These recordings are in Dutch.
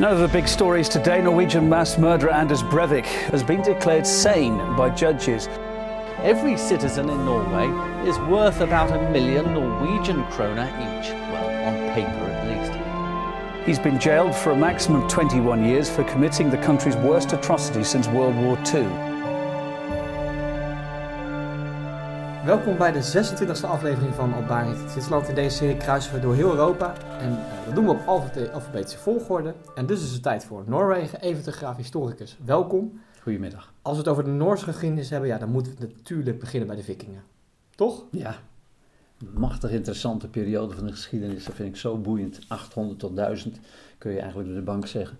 Now, the big stories today Norwegian mass murderer Anders Breivik has been declared sane by judges. Every citizen in Norway is worth about a million Norwegian kroner each. Well, on paper at least. He's been jailed for a maximum of 21 years for committing the country's worst atrocity since World War II. Welkom bij de 26e aflevering van Albarit. Zwitserland in deze serie kruisen we door heel Europa. En uh, dat doen we op alfabetische volgorde. En dus is het tijd voor Noorwegen, even de graaf historicus. Welkom. Goedemiddag. Als we het over de Noorse geschiedenis hebben, ja, dan moeten we natuurlijk beginnen bij de vikingen. Toch? Ja, machtig interessante periode van de geschiedenis. Dat vind ik zo boeiend. 800 tot 1000 kun je eigenlijk door de bank zeggen.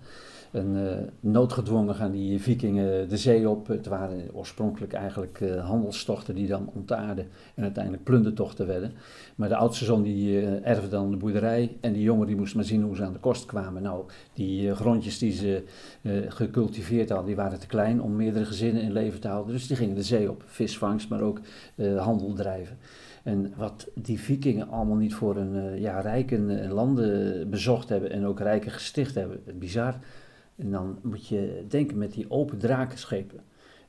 En uh, noodgedwongen gaan die vikingen de zee op. Het waren oorspronkelijk eigenlijk uh, handelstochten die dan ontaarden en uiteindelijk plundertochten werden. Maar de oudste zoon die uh, erfde dan de boerderij en die jongen die moest maar zien hoe ze aan de kost kwamen. Nou, die grondjes die ze gecultiveerd hadden, die waren te klein om meerdere gezinnen in leven te houden. Dus die gingen de zee op, visvangst, maar ook handel drijven. En wat die vikingen allemaal niet voor een ja, rijke landen bezocht hebben en ook rijke gesticht hebben, bizar. En dan moet je denken met die open drakenschepen.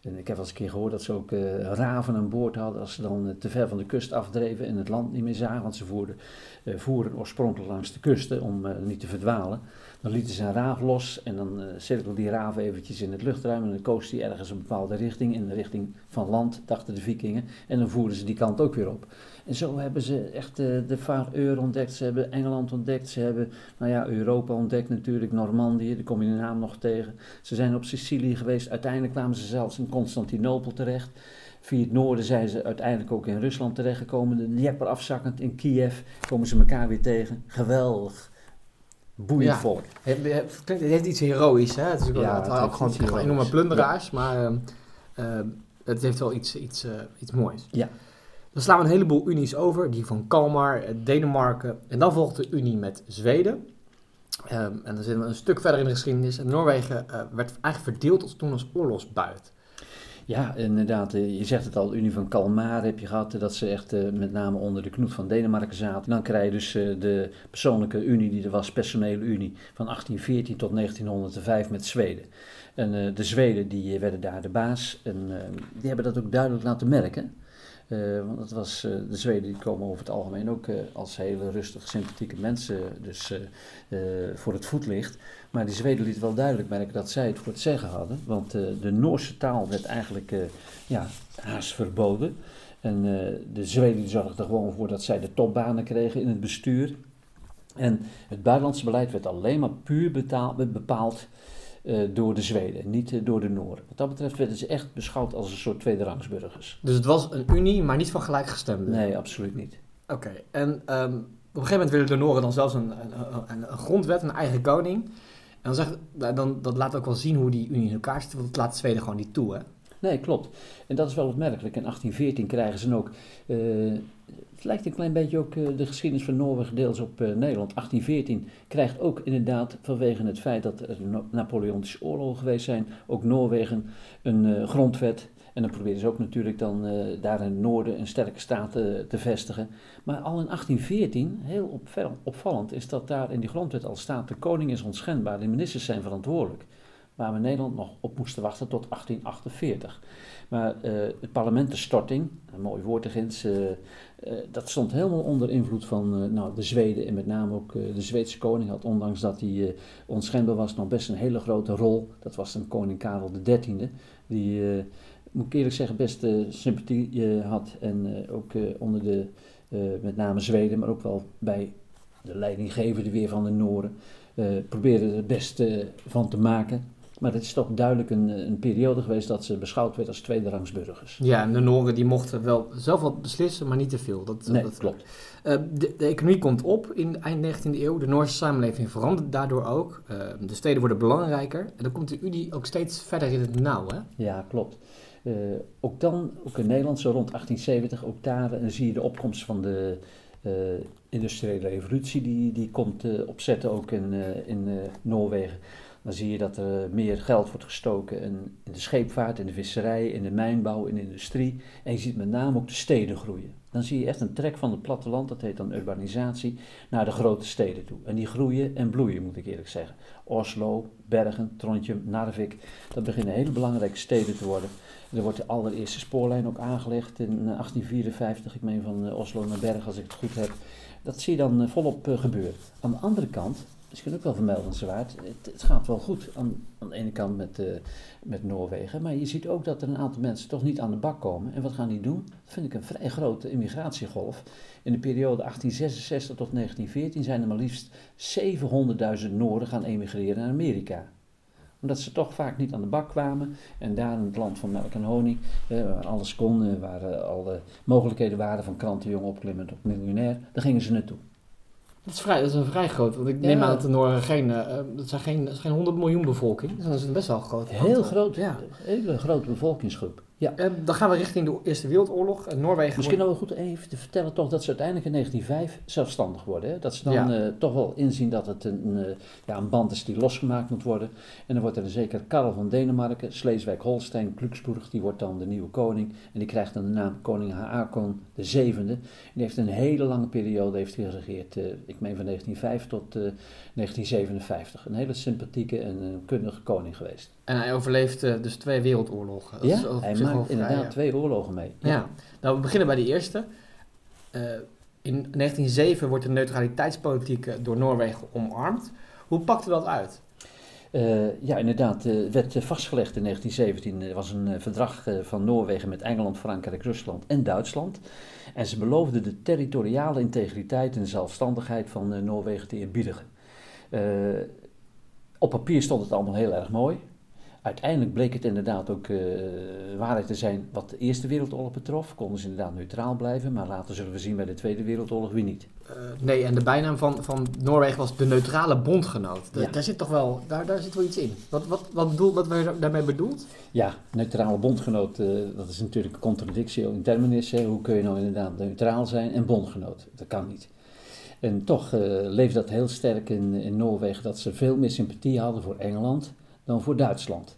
En ik heb wel eens een keer gehoord dat ze ook uh, raven aan boord hadden als ze dan uh, te ver van de kust afdreven en het land niet meer zagen. Want ze voerden, uh, voeren oorspronkelijk langs de kusten om niet te verdwalen. Dan lieten ze een raaf los en dan cirkelde die raaf eventjes in het luchtruim en dan koos die ergens een bepaalde richting, in de richting van land, dachten de vikingen. En dan voerden ze die kant ook weer op. En zo hebben ze echt de, de Vaareur ontdekt, ze hebben Engeland ontdekt, ze hebben nou ja, Europa ontdekt natuurlijk, Normandië, daar kom je de naam nog tegen. Ze zijn op Sicilië geweest, uiteindelijk kwamen ze zelfs in Constantinopel terecht. Via het noorden zijn ze uiteindelijk ook in Rusland terechtgekomen, de Dnieper afzakkend in Kiev, komen ze elkaar weer tegen. Geweldig. Boeiend ja. volk. Het, het, heeft iets heroïs, hè? Het is ook, ja, het, het ook gewoon, gewoon enorme plunderaars, ja. maar uh, uh, het heeft wel iets, iets, uh, iets moois. Ja. Dan slaan we een heleboel unies over, die van Kalmar, Denemarken. En dan volgt de unie met Zweden. Um, en dan zitten we een stuk verder in de geschiedenis. En Noorwegen uh, werd eigenlijk verdeeld als, toen als oorlogsbuit. Ja, inderdaad. Je zegt het al, de Unie van Kalmar heb je gehad, dat ze echt met name onder de knoet van Denemarken zaten. Dan krijg je dus de persoonlijke unie, die er was, personele unie, van 1814 tot 1905 met Zweden. En de Zweden die werden daar de baas en die hebben dat ook duidelijk laten merken. Uh, want het was, uh, de Zweden die komen over het algemeen ook uh, als hele rustig, sympathieke mensen dus voor het voetlicht. Maar die Zweden lieten wel duidelijk merken dat zij het voor het zeggen hadden. Want de Noorse taal werd eigenlijk ja, haast verboden. En de Zweden zorgden er gewoon voor dat zij de topbanen kregen in het bestuur. En het buitenlandse beleid werd alleen maar puur betaald, bepaald door de Zweden, niet uh, door de Noorden. Wat dat betreft werden ze echt beschouwd als een soort tweederangsburgers. Dus het was een unie, maar niet van gelijkgestemden? Nee, absoluut niet. Oké, okay. en um, op een gegeven moment willen de Noorden dan zelfs een, een, een, een grondwet, een eigen koning. En dan zegt, dan, dat laat ook wel zien hoe die unie in elkaar zit, want dat laat Zweden gewoon niet toe, hè? Nee, klopt. En dat is wel opmerkelijk. In 1814 krijgen ze ook. Uh, het lijkt een klein beetje ook uh, de geschiedenis van Noorwegen deels op uh, Nederland. 1814 krijgt ook inderdaad vanwege het feit dat er Napoleontische oorlogen geweest zijn, ook Noorwegen een grondwet. En dan proberen ze ook natuurlijk dan daar in het noorden een sterke staat te vestigen. Maar al in 1814, heel opvallend, is dat daar in die grondwet al staat: de koning is onschendbaar, de ministers zijn verantwoordelijk waar we Nederland nog op moesten wachten tot 1848. Maar uh, het parlementenstorting, een mooi woord ergens, uh, uh, dat stond helemaal onder invloed van nou, de Zweden en met name ook de Zweedse koning had, ondanks dat hij onschendbaar was, nog best een hele grote rol. Dat was dan koning Karel XIII, die, moet ik eerlijk zeggen, best sympathie had en ook onder de, met name Zweden, maar ook wel bij de leidinggevende weer van de Noorden, probeerde er het beste van te maken. Maar het is toch duidelijk een, een, periode geweest dat ze beschouwd werd als tweederangsburgers. Ja, en de Noren die mochten wel zelf wat beslissen, maar niet te veel. Dat, nee, dat klopt. Uh, de, de, economie komt op in eind 19e eeuw. De Noorse samenleving verandert daardoor ook. Uh, de steden worden belangrijker. En dan komt de Unie ook steeds verder in het nauw, hè? Ja, klopt. Uh, ook dan, ook in Nederland, zo rond 1870, ook daar zie je de opkomst van de industriële revolutie die, die komt opzetten ook in, in Noorwegen. Dan zie je dat er meer geld wordt gestoken in, de scheepvaart, in de visserij, in de mijnbouw, in de industrie. En je ziet met name ook de steden groeien. Dan zie je echt een trek van het platteland, dat heet dan urbanisatie, naar de grote steden toe. En die groeien en bloeien, moet ik eerlijk zeggen. Oslo, Bergen, Trondheim, Narvik, dat beginnen hele belangrijke steden te worden. Er wordt de allereerste spoorlijn ook aangelegd in 1854, ik meen van Oslo naar Bergen als ik het goed heb. Dat zie je dan volop gebeuren. Aan de andere kant misschien ook wel vermeldenswaard. Het, het gaat wel goed aan, aan de ene kant met, uh, met Noorwegen. Maar je ziet ook dat er een aantal mensen toch niet aan de bak komen. En wat gaan die doen? Dat vind ik een vrij grote immigratiegolf. In de periode 1866 tot 1914 zijn er maar liefst 700.000 Noorden gaan emigreren naar Amerika omdat ze toch vaak niet aan de bak kwamen. En daar in het land van melk en honing, eh, waar alles kon, eh, waar uh, alle mogelijkheden waren van krantenjong opklimmend tot miljonair, daar gingen ze naartoe. Dat is, vrij, dat is een vrij groot, want ik neem aan dat de Noorden geen, uh, dat zijn geen, dat is geen 100 miljoen bevolking. Dus dat is best wel groot. Heel groot, ja. Een hele grote bevolkingsgroep. Ja. Uh, dan gaan we richting de Eerste Wereldoorlog. Uh, Noorwegen Misschien wordt... wel goed even te vertellen toch dat ze uiteindelijk in 1905 zelfstandig worden. Hè? Dat ze dan ja. uh, toch wel inzien dat het een, ja, een band is die losgemaakt moet worden. En dan wordt er zeker Karel van Denemarken, Sleeswijk-Holstein, Glücksburg, die wordt dan de nieuwe koning. En die krijgt dan de naam koning Haakon de zevende. En die heeft een hele lange periode heeft hij geregeerd. ik meen van 1905 tot 1957. Een hele sympathieke en kundige koning geweest. En hij overleeft dus twee wereldoorlogen. Dat ja, hij maakt inderdaad twee oorlogen mee. Ja. ja. nou we beginnen bij de eerste. Uh, in 1907 wordt de neutraliteitspolitiek door Noorwegen omarmd. Hoe pakte dat uit? Uh, ja, inderdaad. Het uh, werd vastgelegd in 1917. Er was een verdrag van Noorwegen met Engeland, Frankrijk, Rusland en Duitsland. En ze beloofden de territoriale integriteit en zelfstandigheid van Noorwegen te eerbiedigen. op papier stond het allemaal heel erg mooi. Uiteindelijk bleek het inderdaad ook uh, waarheid te zijn wat de Eerste Wereldoorlog betrof. Konden ze inderdaad neutraal blijven, maar later zullen we zien bij de Tweede Wereldoorlog wie niet. Uh, nee, en de bijnaam van, van Noorwegen was de neutrale bondgenoot. Ja. Daar zit toch wel, daar, daar zit wel iets in. Wat, wat, wat, bedoel, wat daarmee bedoeld? Ja, neutrale bondgenoot, uh, dat is natuurlijk een contradictie in terminis. Hè. Hoe kun je nou inderdaad neutraal zijn en bondgenoot? Dat kan niet. En toch leefde dat heel sterk in, in Noorwegen dat ze veel meer sympathie hadden voor Engeland dan voor Duitsland.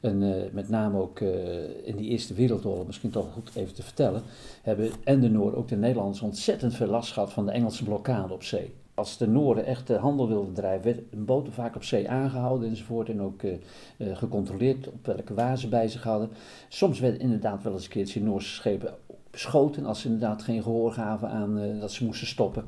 En uh, met name ook uh, in die Eerste Wereldoorlog, misschien toch goed even te vertellen, hebben en de Noorden, ook de Nederlanders, ontzettend veel last gehad van de Engelse blokkade op zee. Als de Noorden echt de handel wilden drijven, werden boten vaak op zee aangehouden enzovoort. En ook uh, gecontroleerd op welke waar ze bij zich hadden. Soms werden inderdaad wel eens een keertje Noorse schepen beschoten als ze inderdaad geen gehoor gaven aan dat ze moesten stoppen.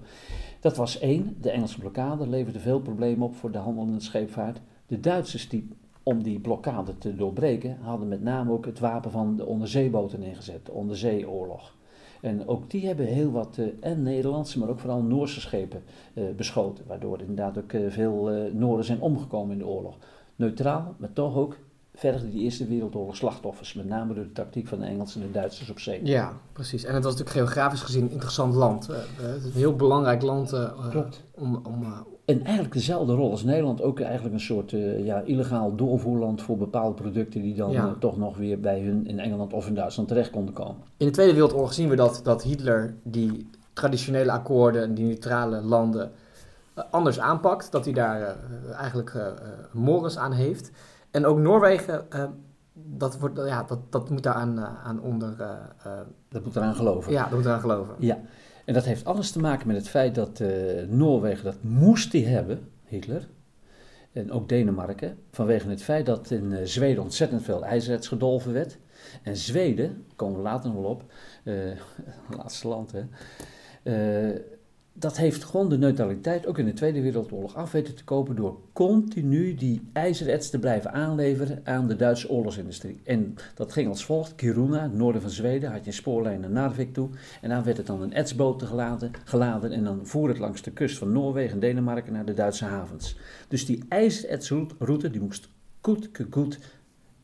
Dat was één. De Engelse blokkade leverde veel problemen op voor de handel en de scheepvaart. De Duitsers die om die blokkade te doorbreken, hadden met name ook het wapen van de onderzeeboten ingezet, de onderzeeoorlog. En ook die hebben heel wat, uh, en Nederlandse, maar ook vooral Noorse schepen uh, beschoten, waardoor inderdaad ook uh, veel Noorden zijn omgekomen in de oorlog. Neutraal, maar toch ook verder die Eerste Wereldoorlog slachtoffers, met name door de tactiek van de Engelsen en de Duitsers op zee. Ja, precies. En het was natuurlijk geografisch gezien een interessant land. het is een heel belangrijk land om, om, en eigenlijk dezelfde rol als Nederland, ook eigenlijk een soort uh, ja, illegaal doorvoerland voor bepaalde producten die dan ja. uh, toch nog weer bij hun in Engeland of in Duitsland terecht konden komen. In de Tweede Wereldoorlog zien we dat, dat Hitler die traditionele akkoorden en die neutrale landen uh, anders aanpakt, dat hij daar eigenlijk mores aan heeft. En ook Noorwegen, dat, wordt, ja, dat, dat moet daar aan, aan onder... dat moet eraan geloven. Ja, dat moet eraan geloven. Ja. En dat heeft alles te maken met het feit dat uh, Noorwegen, dat moest hij hebben, Hitler, en ook Denemarken, vanwege het feit dat in uh, Zweden ontzettend veel ijzererts gedolven werd. En Zweden, komen we later nog wel op, uh, laatste land hè, dat heeft gewoon de neutraliteit ook in de Tweede Wereldoorlog af weten te kopen door continu die ijzererts te blijven aanleveren aan de Duitse oorlogsindustrie. En dat ging als volgt. Kiruna, noorden van Zweden, had je spoorlijn naar Narvik toe. En daar werd het dan een etsboot geladen, geladen en dan voer het langs de kust van Noorwegen en Denemarken naar de Duitse havens. Dus die ijzerertsroute die moest goed, goed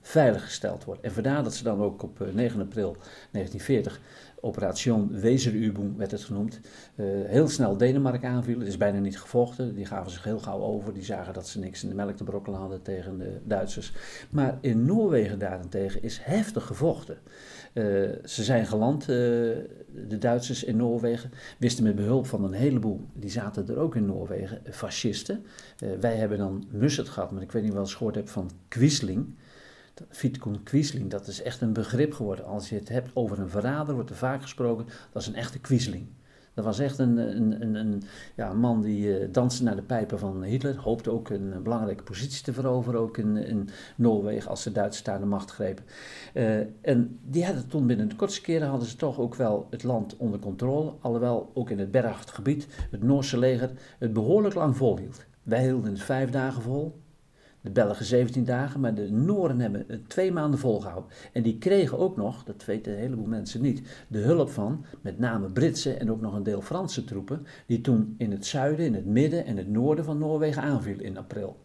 veiliggesteld wordt. En vandaar dat ze dan ook op 9 april 1940 Operation Weserübung werd het genoemd. Uh, heel snel Denemarken aanvielen. Het is bijna niet gevochten. Die gaven zich heel gauw over. Die zagen dat ze niks in de melk te brokkelen hadden tegen de Duitsers. Maar in Noorwegen daarentegen is heftig gevochten. Uh, ze zijn geland, de Duitsers in Noorwegen. Wisten met behulp van een heleboel, die zaten er ook in Noorwegen, fascisten. wij hebben dan Musset gehad, maar ik weet niet wel eens gehoord hebt van Quisling. Vidkun Quisling, dat is echt een begrip geworden. Als je het hebt over een verrader, wordt er vaak gesproken, dat is een echte Quisling. Dat was echt een, een, een, een man die uh, danste naar de pijpen van Hitler. Hoopte ook een belangrijke positie te veroveren, ook in, in Noorwegen, als de Duitsers daar de macht grepen. Uh, en die hadden toen binnen de kortste keren hadden ze toch ook wel het land onder controle. Alhoewel ook in het bergachtig gebied het Noorse leger het behoorlijk lang volhield. Wij hielden het vijf dagen vol, de Belgen 17 dagen, maar de Nooren hebben het twee maanden volgehouden. En die kregen ook nog, dat weten een heleboel mensen niet, de hulp van met name Britse en ook nog een deel Franse troepen, die toen in het zuiden, in het midden en het noorden van Noorwegen aanvielen in april.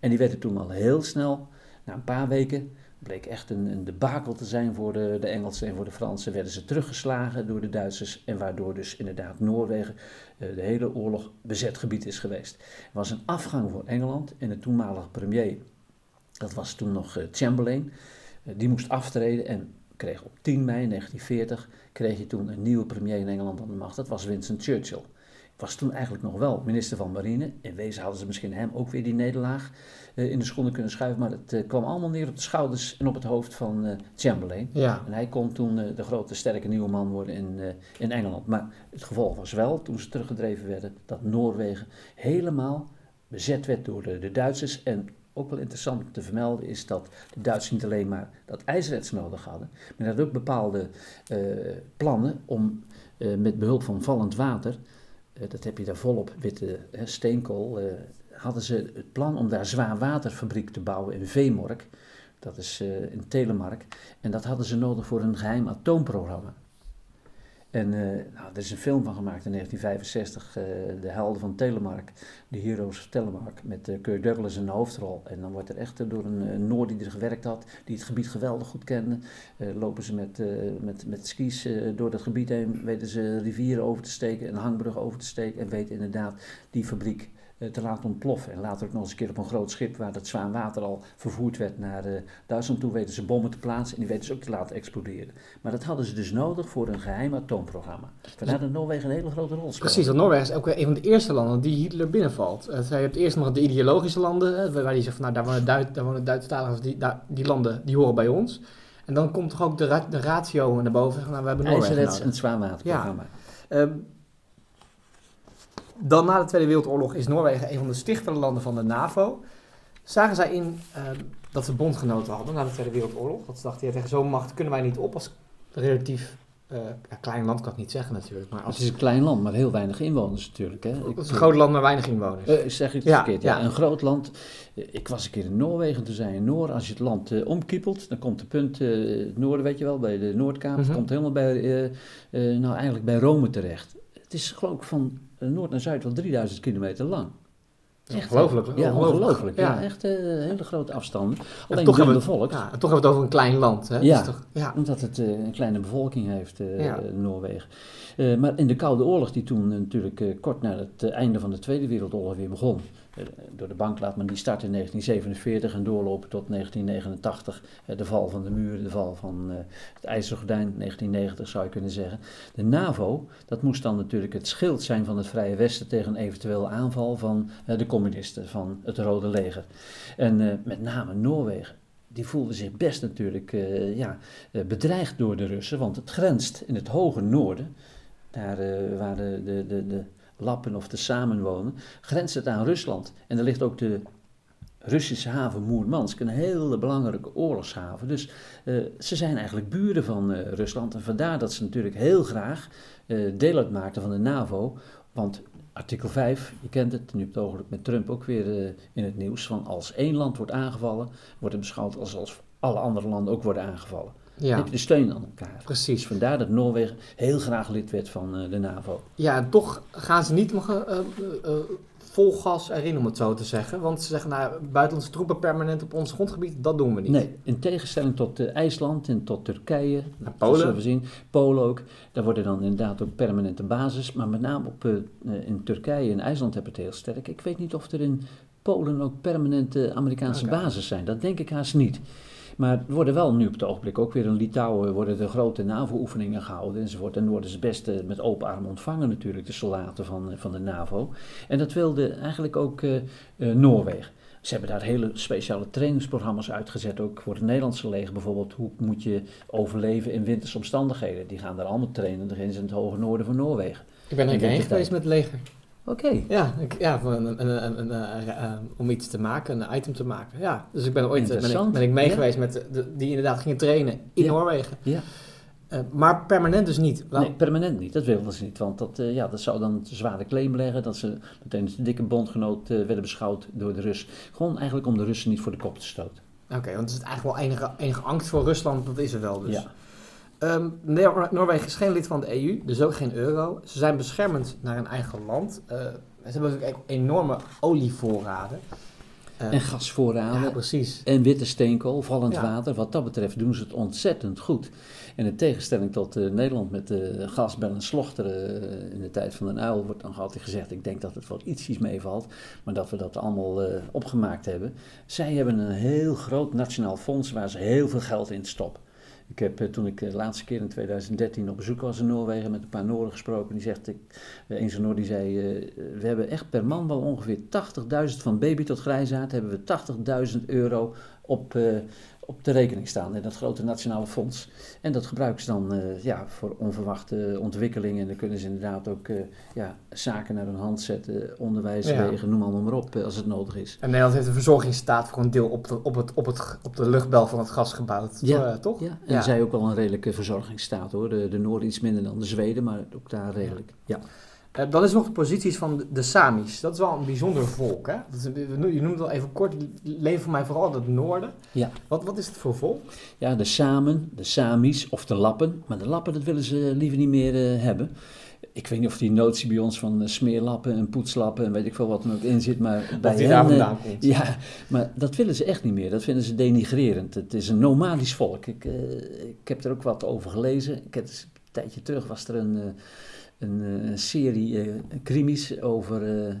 En die werden toen al heel snel, na een paar weken, bleek echt een, een debakel te zijn voor de, de Engelsen en voor de Fransen. Werden ze teruggeslagen door de Duitsers en waardoor dus inderdaad Noorwegen uh, de hele oorlog bezet gebied is geweest. Er was een afgang voor Engeland en de toenmalige premier, dat was toen nog uh, Chamberlain, uh, die moest aftreden en kreeg op 10 mei 1940 kreeg je toen een nieuwe premier in Engeland aan de macht. Dat was Winston Churchill was toen eigenlijk nog wel minister van Marine. In wezen hadden ze misschien hem ook weer die nederlaag uh, in de schoenen kunnen schuiven. Maar het uh, kwam allemaal neer op de schouders en op het hoofd van uh, Chamberlain. Ja. En hij kon toen de grote, sterke nieuwe man worden in, in Engeland. Maar het gevolg was wel, toen ze teruggedreven werden, dat Noorwegen helemaal bezet werd door de, de Duitsers. En ook wel interessant om te vermelden is dat de Duitsers niet alleen maar dat ijzerets nodig hadden, maar dat ook bepaalde plannen om met behulp van vallend water eh, dat heb je daar volop, witte steenkool, uh, hadden ze het plan om daar zwaar waterfabriek te bouwen in Veemork. Dat is uh, in Telemark. En dat hadden ze nodig voor een geheim atoomprogramma. En uh, nou, er is een film van gemaakt in 1965, uh, De Helden van Telemark, The Heroes of Telemark, met uh, Douglas in de hoofdrol. En dan wordt er echt door een, Noord die er gewerkt had, die het gebied geweldig goed kende, lopen ze met, met, met skis door dat gebied heen, weten ze rivieren over te steken, een hangbrug over te steken en weten inderdaad die fabriek eh, te laten ontploffen. En later ook nog eens een keer op een groot schip waar dat zwaan water al vervoerd werd naar uh, Duitsland toe, weten ze bommen te plaatsen en die weten ze ook te laten exploderen. Maar dat hadden ze dus nodig voor een geheim atoomprogramma. Vandaar dat Noorwegen een hele grote rol speelt. Precies, want Noorwegen is ook een van de eerste landen die Hitler binnenvalt. Uh, je hebt eerst nog de ideologische landen, waar hij zegt van nou daar wonen, Duit, daar wonen die, daar, die landen die horen bij ons. En dan komt toch ook de, ra de ratio naar boven. Nou, we hebben Noorwegen nodig. en het zwaarwaterprogramma. Ja. Um, dan na de Tweede Wereldoorlog is Noorwegen een van de stichtende landen van de NAVO. Zagen zij in uh, dat ze bondgenoten hadden na de Tweede Wereldoorlog. Dat ze dachten, ja, tegen zo'n macht kunnen wij niet op als relatief uh, ja, klein land, kan ik niet zeggen natuurlijk. Maar als... Het is een klein land, maar heel weinig inwoners natuurlijk. Hè. Het is een groot land, maar weinig inwoners. Uh, zeg ik het ja, verkeerd? Ja. ja. een groot land. Ik was een keer in Noorwegen, toen zei in Noor, als je het land uh, omkiepelt, dan komt de punt, het noorden weet je wel, bij de Noordkaap, mm -hmm. komt helemaal bij, nou eigenlijk bij Rome terecht. Het is geloof ik van noord naar zuid wel 3000 kilometer lang. Echt, ongelooflijk. Ja, ongelooflijk. Ja. ja echt uh, hele grote afstanden. Alleen toch hebben, bevolkt. Ja, en toch hebben we het over een klein land. Hè? Ja, toch, ja. omdat het uh, een kleine bevolking heeft, uh. Noorwegen. maar in de Koude Oorlog, die toen natuurlijk kort na het einde van de Tweede Wereldoorlog weer begon, door de bank laat men die start in 1947 en doorlopen tot 1989. De val van de muur, de val van het IJzeren Gordijn, 1990 zou je kunnen zeggen. De NAVO, dat moest dan natuurlijk het schild zijn van het Vrije Westen tegen een eventueel aanval van de communisten, van het Rode Leger. En met name Noorwegen die voelde zich best natuurlijk ja, bedreigd door de Russen, want het grenst in het hoge noorden, daar de, de, de, de Lappen of te samenwonen, grenst het aan Rusland. En er ligt ook de Russische haven Moermansk, een hele belangrijke oorlogshaven. Dus uh, ze zijn eigenlijk buren van uh, Rusland. En vandaar dat ze natuurlijk heel graag uh, deel uitmaakten van de NAVO. Want artikel 5, je kent het, nu op het ogenblik met Trump ook weer in het nieuws. Van als één land wordt aangevallen, wordt het beschouwd als, als alle andere landen ook worden aangevallen. Ja. heb je de steun aan elkaar. Precies. Dus vandaar dat Noorwegen heel graag lid werd van eh, de NAVO. Ja, en toch gaan ze niet nog eh, vol gas erin, om het zo te zeggen. Want ze zeggen, nou, buitenlandse troepen permanent op ons grondgebied, dat doen we niet. Nee, in tegenstelling tot IJsland en tot Turkije, Naar Polen. zullen we zien, Polen ook, daar worden dan inderdaad ook permanente basis. Maar met name op, in Turkije en IJsland hebben het heel sterk. Ik weet niet of er in Polen ook permanente Amerikaanse Oké. bases zijn. Dat denk ik haast niet. Maar er worden wel nu op het ogenblik ook weer in Litouwen worden er grote NAVO-oefeningen gehouden enzovoort. En dan worden ze best eh, met open armen ontvangen natuurlijk, de soldaten van, eh, van de NAVO. En dat wilde eigenlijk ook eh, Noorwegen. Ze hebben daar hele speciale trainingsprogramma's uitgezet, ook voor het Nederlandse leger bijvoorbeeld. Hoe moet je overleven in winterse omstandigheden? Die gaan daar allemaal trainen, dan ze in het hoge noorden van Noorwegen. Ik ben er heen geweest met het leger. Oké, Ja, ik, ja voor een, een, een, een, eh, eh, om iets te maken, een item te maken. Ja, dus ik ben ooit eh, ben ik, ben ik mee Ja. geweest met de, die inderdaad gingen trainen in Ja. Noorwegen. ja. Maar permanent dus niet. Nee, permanent niet. Dat wilden ze niet. Want dat, ja, dat zou dan een zware claim leggen. Dat ze meteen een dikke bondgenoot werden beschouwd door de Rus. Gewoon eigenlijk om de Russen niet voor de kop te stoten. Oké, want het is eigenlijk wel enige, enige angst voor Rusland, dat is er wel dus. Ja. Noor- Noorwegen is geen lid van de EU, dus ook geen euro. Ze zijn beschermend naar hun eigen land. Eh, ze hebben natuurlijk enorme olievoorraden. Eh, En gasvoorraden. ja, precies. En witte steenkool, vallend Ja. water. Wat dat betreft doen ze het ontzettend goed. En in tegenstelling tot eh, Nederland met de gasbel en slochteren in de tijd van de uil, wordt dan altijd gezegd, ik denk dat het wel ietsjes meevalt, maar dat we dat allemaal opgemaakt hebben. Zij hebben een heel groot nationaal fonds waar ze heel veel geld in stoppen. Ik heb eh, toen ik de laatste keer in 2013 op bezoek was in Noorwegen met een paar Noorden gesproken. Die zegt, ik, eh, een zo'n Noor die zei, eh, we hebben echt per man wel ongeveer 80.000 van baby tot grijzaard hebben we 80.000 euro op, op de rekening staan in dat grote nationale fonds. En dat gebruiken ze dan eh, ja, voor onverwachte ontwikkelingen. En dan kunnen ze inderdaad ook eh, ja, zaken naar hun hand zetten, onderwijs, Ja. wegen, noem allemaal maar op eh, als het nodig is. En Nederland heeft een verzorgingsstaat voor een deel op de, op het, op het, op de luchtbel van het gas gebouwd. Ja. Toch? Ja, en zij ook wel een redelijke verzorgingsstaat hoor. De, de Noorden iets minder dan de Zweden, maar ook daar redelijk. Ja. Eh, dan is nog de posities van de, de Samis. Dat is wel een bijzonder volk. Hè? Dat is, je noemt het al even kort. Leven voor mij vooral het noorden. Ja. Wat, wat is het voor volk? Ja, de Samen, de Samis of de Lappen. Maar de Lappen, dat willen ze liever niet meer eh, hebben. Ik weet niet of die notie bij ons van eh, smeerlappen en poetslappen en weet ik veel wat er ook in zit. Maar bij die hen, daar vandaan komt. Ja, maar dat willen ze echt niet meer. Dat vinden ze denigrerend. Het is een nomadisch volk. Ik, ik heb er ook wat over gelezen. Ik heb, een tijdje terug was er een, een, eh, een serie eh crimies over eh,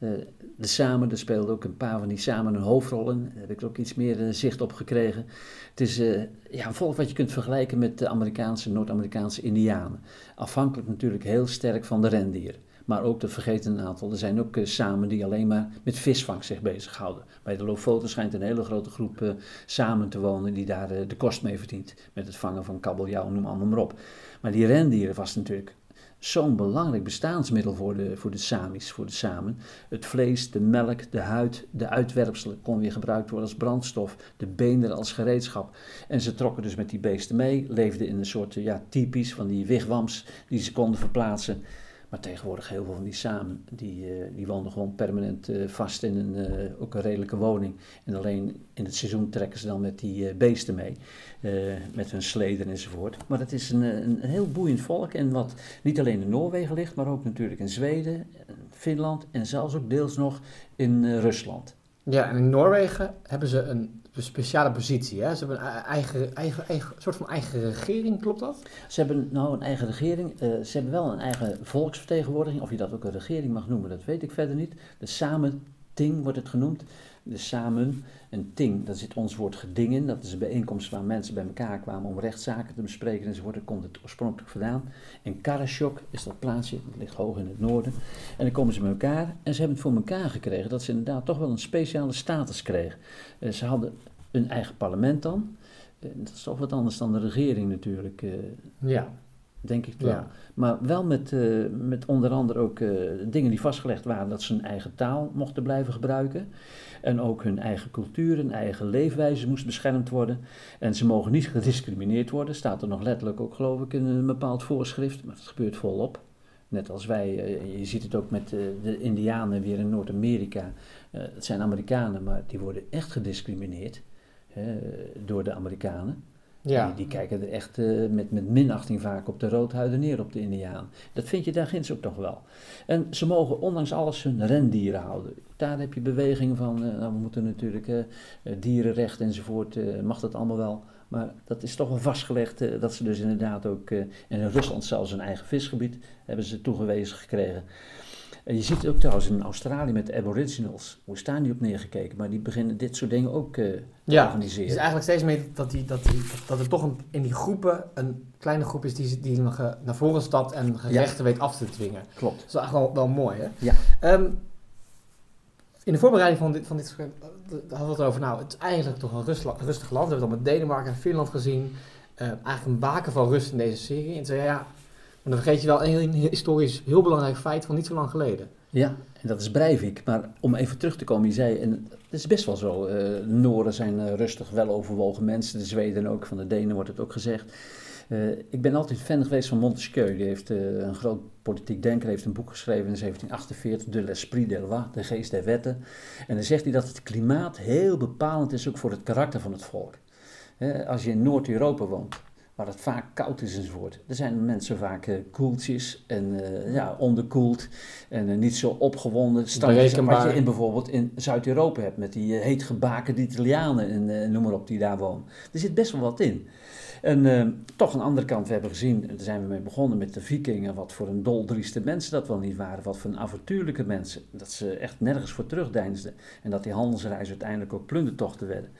eh, de Samen. Er speelden ook een paar van die Samen een hoofdrollen. Daar heb ik ook iets meer eh, zicht op gekregen. Het is eh, ja, een volk wat je kunt vergelijken met de Amerikaanse, Noord-Amerikaanse Indianen. Afhankelijk natuurlijk heel sterk van de rendieren. Maar ook, dat vergeten aantal, er zijn ook eh, samen die alleen maar met visvangst zich bezighouden. Bij de Lofoten schijnt een hele grote groep eh, samen te wonen die daar eh, de kost mee verdient. Met het vangen van kabeljauw, noem allemaal maar op. Maar die rendieren was natuurlijk zo'n belangrijk bestaansmiddel voor de, voor de Samis, voor de Samen. Het vlees, de melk, de huid, de uitwerpselen kon weer gebruikt worden als brandstof, de beenderen als gereedschap. En ze trokken dus met die beesten mee, leefden in een soort, ja, typisch van die wigwams die ze konden verplaatsen. Maar tegenwoordig heel veel van die samen, die, eh, die woonden gewoon permanent eh, vast in een, eh, ook een redelijke woning. En alleen in het seizoen trekken ze dan met die beesten mee, met hun sleden enzovoort. Maar het is een, een, heel boeiend volk en wat niet alleen in Noorwegen ligt, maar ook natuurlijk in Zweden, Finland en zelfs ook deels nog in Rusland. Ja, en in Noorwegen hebben ze een speciale positie. Hè? Ze hebben een eigen, eigen, eigen, soort van eigen regering, klopt dat? Ze hebben nou een eigen regering. eh, ze hebben wel een eigen volksvertegenwoordiging. Of je dat ook een regering mag noemen, dat weet ik verder niet. De Samen-ting wordt het genoemd. De Samen, een ting, dat zit ons woord gedingen. Dat is een bijeenkomst waar mensen bij elkaar kwamen om rechtszaken te bespreken enzovoort. Daar komt het oorspronkelijk vandaan. En Karasjok is dat plaatsje, dat ligt hoog in het noorden. En dan komen ze met elkaar en ze hebben het voor elkaar gekregen dat ze inderdaad toch wel een speciale status kregen. Eh, ze hadden een eigen parlement dan. Eh, dat is toch wat anders dan de regering natuurlijk. eh, Ja. Denk ik wel. Ja. Maar wel met, eh, met onder andere ook eh, dingen die vastgelegd waren dat ze hun eigen taal mochten blijven gebruiken. En ook hun eigen cultuur, hun eigen leefwijze moest beschermd worden. En ze mogen niet gediscrimineerd worden. Staat er nog letterlijk ook, geloof ik, in een bepaald voorschrift. Maar dat gebeurt volop. Net als wij, eh, je ziet het ook met de Indianen weer in Noord-Amerika. Het zijn Amerikanen, maar die worden echt gediscrimineerd door de Amerikanen. Ja. Die, kijken er echt eh, met, met minachting vaak op de roodhuiden neer, op de Indiaan. Dat vind je daar ginds ook toch wel. En ze mogen ondanks alles hun rendieren houden. Daar heb je bewegingen van, eh, nou, we moeten natuurlijk eh, dierenrecht enzovoort, mag dat allemaal wel. Maar dat is toch wel vastgelegd dat ze dus inderdaad ook, in Rusland zelfs een eigen visgebied hebben ze toegewezen gekregen. En je ziet het ook trouwens in Australië met de aboriginals. Hoe staan die op neergekeken? Maar die beginnen dit soort dingen ook eh, te Ja, organiseren. Dus eigenlijk steeds meer dat, die, dat, die, dat er toch een, in die groepen een kleine groep is die, die nog eh, naar voren stapt en gerechten weet af te dwingen. Klopt. Dat is eigenlijk wel, wel mooi, hè? Ja. Ehm, in de voorbereiding van dit, van dit gesprek eh, hadden we het over, nou, het is eigenlijk toch een rustig land. We hebben het al met Denemarken en Finland gezien. Eh, eigenlijk een baken van rust in deze serie. En toen zei ja, maar dan vergeet je wel een historisch heel belangrijk feit van niet zo lang geleden. Ja, en dat is Breivik. Maar om even terug te komen, je zei, en het is best wel zo, Noren zijn eh, rustig, weloverwogen mensen, de Zweden ook, van de Denen wordt het ook gezegd. Eh, ik ben altijd fan geweest van Montesquieu, die heeft een groot politiek denker, heeft een boek geschreven in 1748, De l'Esprit des Lois, de geest der wetten. En dan zegt hij dat het klimaat heel bepalend is ook voor het karakter van het volk. Als je in Noord-Europa woont, waar het vaak koud is enzovoort. Er zijn mensen vaak eh, koeltjes en eh, ja, onderkoeld en eh, niet zo opgewonden. Standjes wat je in bijvoorbeeld in Zuid-Europa hebt met die heet gebakende Italianen en noem maar op die daar wonen. Er zit best wel wat in. En toch aan de andere kant, we hebben gezien, daar zijn we mee begonnen met de vikingen, wat voor een doldrieste mensen dat wel niet waren, wat voor een avontuurlijke mensen, dat ze echt nergens voor terugdeinsden en dat die handelsreizen uiteindelijk ook plundertochten werden.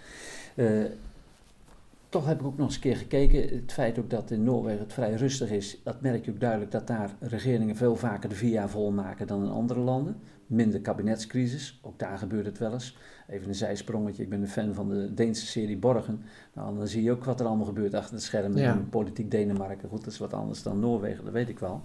Eh, toch heb ik ook nog eens een keer gekeken. Het feit ook dat in Noorwegen het vrij rustig is, dat merk je ook duidelijk dat daar regeringen veel vaker de vier jaar volmaken dan in andere landen. Minder kabinetscrisis, ook daar gebeurt het wel eens. Even een zijsprongetje, ik ben een fan van de Deense serie Borgen. Nou, dan zie je ook wat er allemaal gebeurt achter de schermen Ja. in politiek Denemarken. Goed, dat is wat anders dan Noorwegen, dat weet ik wel.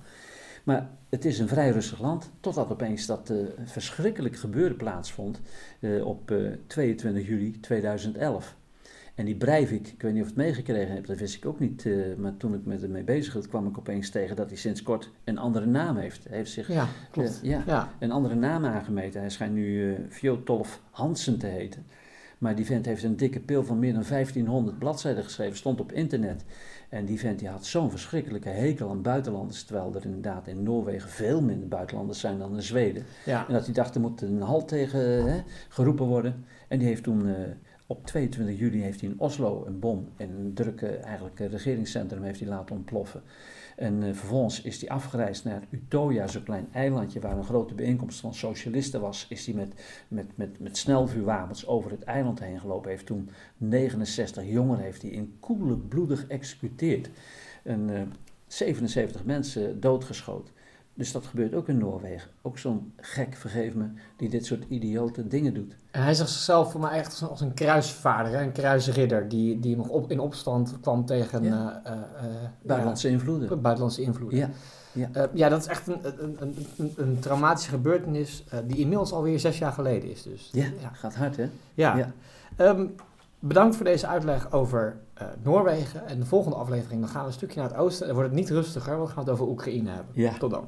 Maar het is een vrij rustig land, totdat opeens dat eh, verschrikkelijk gebeuren plaatsvond eh, op eh, 22 juli 2011. En die Breivik, ik weet niet of het meegekregen hebt, dat wist ik ook niet. eh, maar toen ik met hem mee bezig was, kwam ik opeens tegen dat hij sinds kort een andere naam heeft. Hij heeft zich Ja, klopt. eh, ja, Ja. een andere naam aangemeten. Hij schijnt nu eh Fjotolf Hansen te heten. Maar die vent heeft een dikke pil van meer dan 1500 bladzijden geschreven, stond op internet. En die vent die had zo'n verschrikkelijke hekel aan buitenlanders, terwijl er inderdaad in Noorwegen veel minder buitenlanders zijn dan in Zweden. ja. En dat hij dacht, er moet een halt tegen hè, geroepen worden. En die heeft toen, op 22 juli heeft hij in Oslo een bom in een drukke eigenlijk, eh, regeringscentrum heeft hij laten ontploffen. En eh, vervolgens is hij afgereisd naar Utoya, zo'n klein eilandje waar een grote bijeenkomst van socialisten was. Is hij met, met, met, met snelvuurwapens over het eiland heen gelopen. Heeft toen 69 jongeren heeft hij in koele bloedig geëxecuteerd. En eh, 77 mensen doodgeschoten. Dus dat gebeurt ook in Noorwegen. Ook zo'n gek, vergeef me, die dit soort idiote dingen doet. En hij zag zichzelf voor mij echt als een, kruisvaarder, een kruisridder, die, die nog op, in opstand kwam tegen Ja. eh, eh, eh, Buitenlandse ja, invloeden. buitenlandse invloeden. Ja, ja. Ja, dat is echt een, een, een, een, traumatische gebeurtenis die inmiddels alweer zes jaar geleden is. Dus. ja, ja. gaat hard hè? Ja. Ja. Ehm, bedankt voor deze uitleg over Noorwegen. En de volgende aflevering dan gaan we een stukje naar het oosten. Dan wordt het niet rustiger, want dan gaan we het over Oekraïne hebben. Ja. Tot dan.